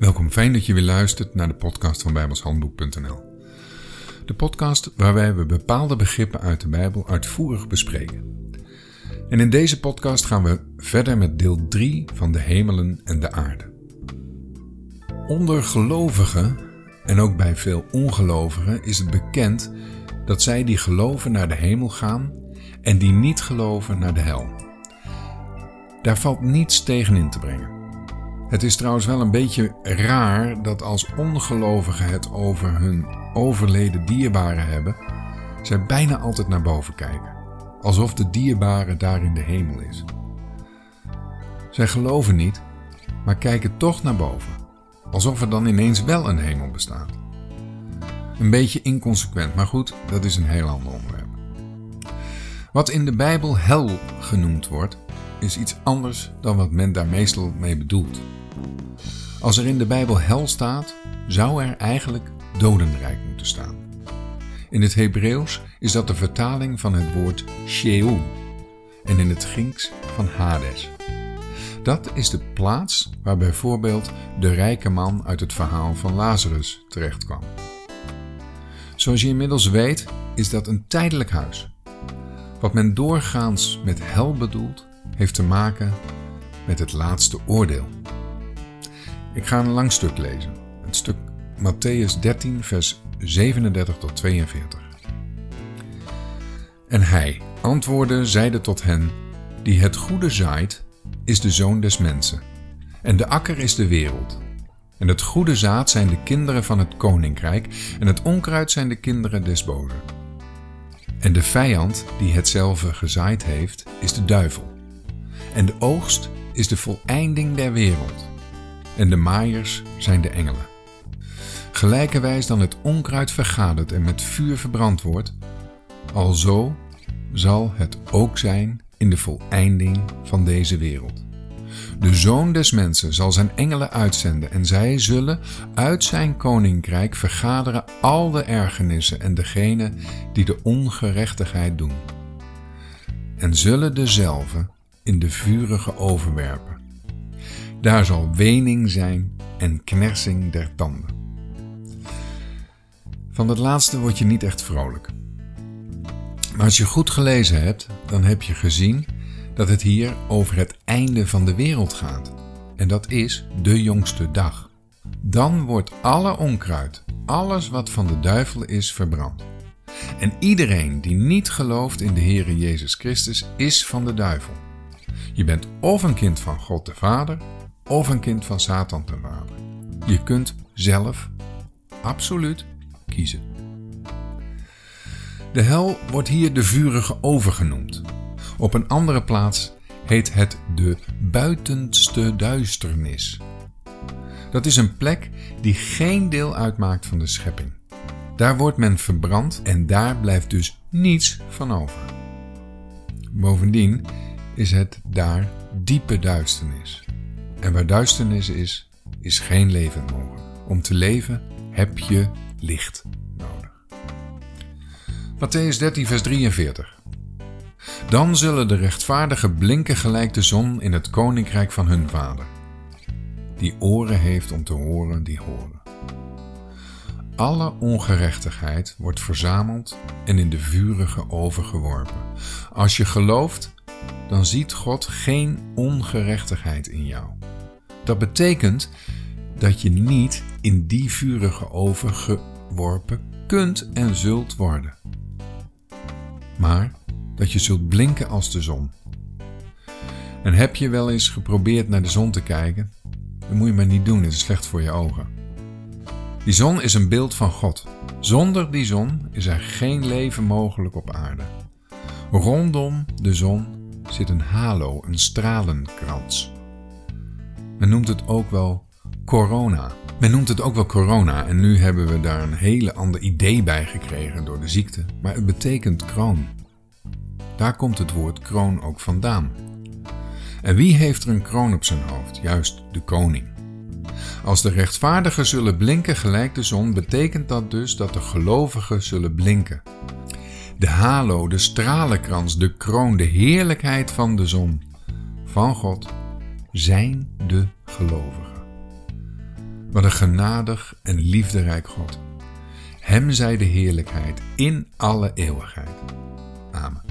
Welkom, fijn dat je weer luistert naar de podcast van bijbelshandboek.nl. De podcast waarbij we bepaalde begrippen uit de Bijbel uitvoerig bespreken. En in deze podcast gaan we verder met deel 3 van de hemelen en de aarde. Onder gelovigen en ook bij veel ongelovigen is het bekend dat zij die geloven naar de hemel gaan en die niet geloven naar de hel. Daar valt niets tegen in te brengen. Het is trouwens wel een beetje raar dat als ongelovigen het over hun overleden dierbaren hebben, zij bijna altijd naar boven kijken, alsof de dierbare daar in de hemel is. Zij geloven niet, maar kijken toch naar boven, alsof er dan ineens wel een hemel bestaat. Een beetje inconsequent, maar goed, dat is een heel ander onderwerp. Wat in de Bijbel hel genoemd wordt, is iets anders dan wat men daar meestal mee bedoelt. Als er in de Bijbel hel staat, zou er eigenlijk dodenrijk moeten staan. In het Hebreeuws is dat de vertaling van het woord Sheol en in het Grieks van Hades. Dat is de plaats waar bijvoorbeeld de rijke man uit het verhaal van Lazarus terechtkwam. Zoals je inmiddels weet, is dat een tijdelijk huis. Wat men doorgaans met hel bedoelt, heeft te maken met het laatste oordeel. Ik ga een lang stuk lezen. Het stuk Matthäus 13, vers 37 tot 42. En hij antwoordde, zeide tot hen: Die het goede zaait, is de zoon des mensen. En de akker is de wereld. En het goede zaad zijn de kinderen van het koninkrijk, en het onkruid zijn de kinderen des bozen. En de vijand die hetzelfde gezaaid heeft, is de duivel. En de oogst is de voleinding der wereld en de maaiers zijn de engelen. Gelijkerwijs dan het onkruid vergadert en met vuur verbrand wordt, alzo zal het ook zijn in de voleinding van deze wereld. De Zoon des Mensen zal zijn engelen uitzenden en zij zullen uit zijn koninkrijk vergaderen al de ergernissen en degenen die de ongerechtigheid doen. En zullen dezelfde in de vurige overwerpen. Daar zal wening zijn en knersing der tanden. Van dat laatste word je niet echt vrolijk. Maar als je goed gelezen hebt, dan heb je gezien dat het hier over het einde van de wereld gaat. En dat is de jongste dag. Dan wordt alle onkruid, alles wat van de duivel is, verbrand. En iedereen die niet gelooft in de Heere Jezus Christus is van de duivel. Je bent of een kind van God de Vader of een kind van Satan te vader. Je kunt zelf absoluut kiezen. De hel wordt hier de vurige oven genoemd. Op een andere plaats heet het de buitenste duisternis. Dat is een plek die geen deel uitmaakt van de schepping. Daar wordt men verbrand en daar blijft dus niets van over. Bovendien is het daar diepe duisternis. En waar duisternis is, is geen leven mogelijk. Om te leven heb je licht nodig. Matthäus 13, vers 43. Dan zullen de rechtvaardigen blinken gelijk de zon in het koninkrijk van hun vader. Die oren heeft om te horen, die horen. Alle ongerechtigheid wordt verzameld en in de vurige oven geworpen. Als je gelooft, dan ziet God geen ongerechtigheid in jou. Dat betekent dat je niet in die vurige oven geworpen kunt en zult worden, maar dat je zult blinken als de zon. En heb je wel eens geprobeerd naar de zon te kijken? Dat moet je maar niet doen, het is slecht voor je ogen. Die zon is een beeld van God. Zonder die zon is er geen leven mogelijk op aarde. Rondom de zon zit een halo, een stralenkrans. Men noemt het ook wel corona. Men noemt het ook wel corona en nu hebben we daar een hele ander idee bij gekregen door de ziekte. Maar het betekent kroon. Daar komt het woord kroon ook vandaan. En wie heeft er een kroon op zijn hoofd? Juist de koning. Als de rechtvaardigen zullen blinken gelijk de zon, betekent dat dus dat de gelovigen zullen blinken. De halo, de stralenkrans, de kroon, de heerlijkheid van de zon, van God, zijn de gelovigen. Wat een genadig en liefderijk God. Hem zij de heerlijkheid in alle eeuwigheid. Amen.